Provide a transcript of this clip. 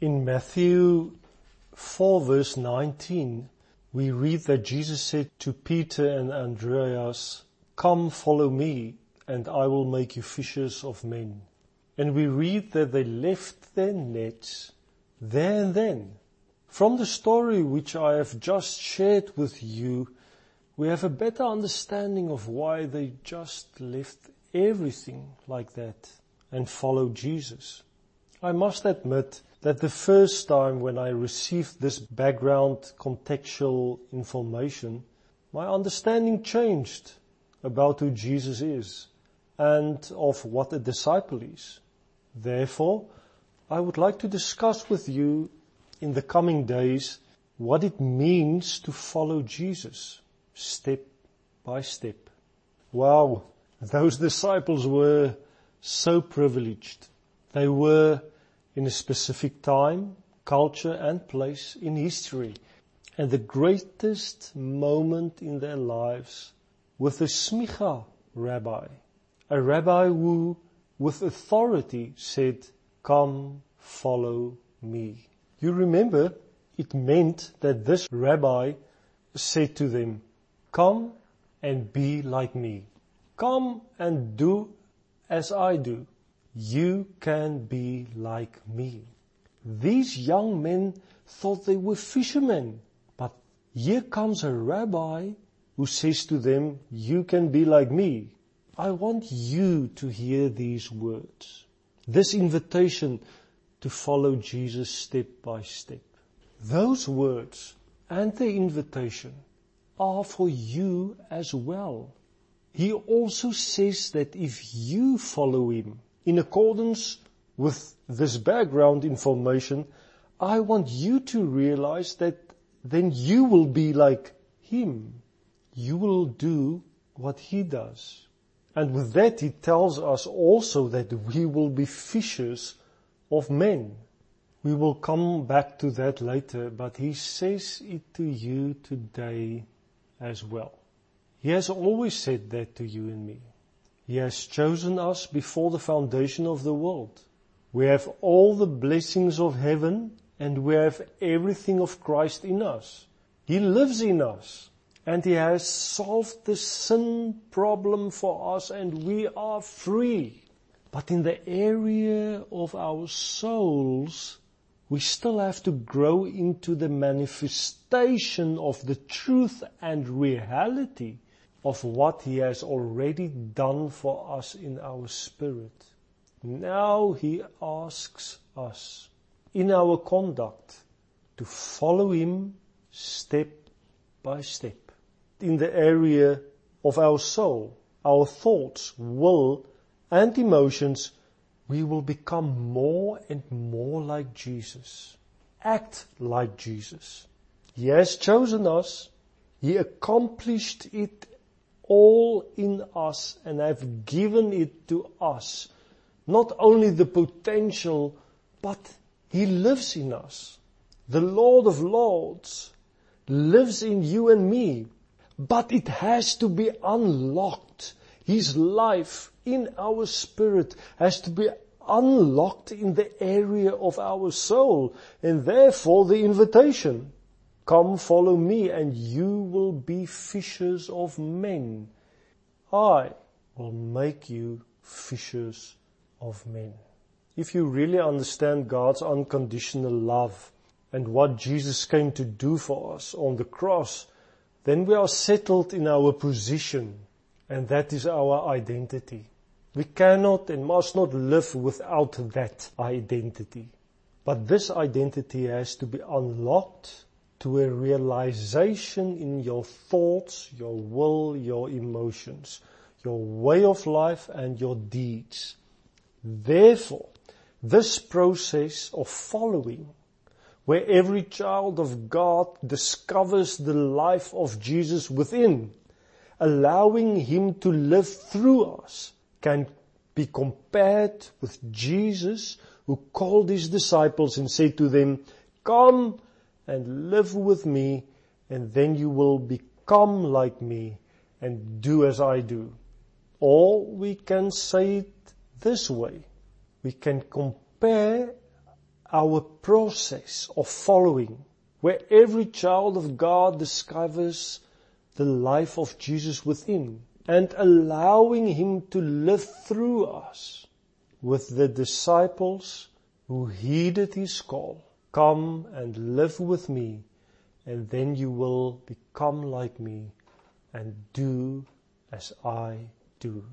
In Matthew 4 verse 19, we read that Jesus said to Peter and Andreas, come follow me and I will make you fishers of men. And we read that they left their nets there and then. From the story which I have just shared with you, we have a better understanding of why they just left everything like that and followed Jesus. I must admit that the first time when I received this background contextual information, my understanding changed about who Jesus is and of what a disciple is. Therefore, I would like to discuss with you in the coming days what it means to follow Jesus step by step. Wow, those disciples were so privileged. They were in a specific time, culture and place in history and the greatest moment in their lives with the Smicha rabbi, a rabbi who with authority said, come follow me. You remember it meant that this rabbi said to them, come and be like me. Come and do as I do. You can be like me. These young men thought they were fishermen, but here comes a rabbi who says to them, you can be like me. I want you to hear these words. This invitation to follow Jesus step by step. Those words and the invitation are for you as well. He also says that if you follow him in accordance with this background information, I want you to realize that then you will be like him. You will do what he does. And with that he tells us also that we will be fishers of men. We will come back to that later, but he says it to you today as well. He has always said that to you and me. He has chosen us before the foundation of the world. We have all the blessings of heaven and we have everything of Christ in us. He lives in us and He has solved the sin problem for us and we are free. But in the area of our souls, we still have to grow into the manifestation of the truth and reality of what He has already done for us in our spirit. Now He asks us in our conduct to follow Him step by step. In the area of our soul, our thoughts, will, and emotions we will become more and more like Jesus. Act like Jesus. He has chosen us. He accomplished it all in us and have given it to us. Not only the potential, but He lives in us. The Lord of Lords lives in you and me, but it has to be unlocked. His life in our spirit has to be unlocked in the area of our soul and therefore the invitation. Come follow me and you will be fishers of men. I will make you fishers of men. If you really understand God's unconditional love and what Jesus came to do for us on the cross, then we are settled in our position and that is our identity. We cannot and must not live without that identity. But this identity has to be unlocked to a realization in your thoughts, your will, your emotions, your way of life and your deeds. Therefore, this process of following, where every child of God discovers the life of Jesus within, allowing Him to live through us can be compared with Jesus who called His disciples and said to them, come and live with me and then you will become like me and do as I do. Or we can say it this way. We can compare our process of following, where every child of God discovers the life of Jesus within and allowing Him to live through us with the disciples who heeded His call. Come and live with me and then you will become like me and do as I do.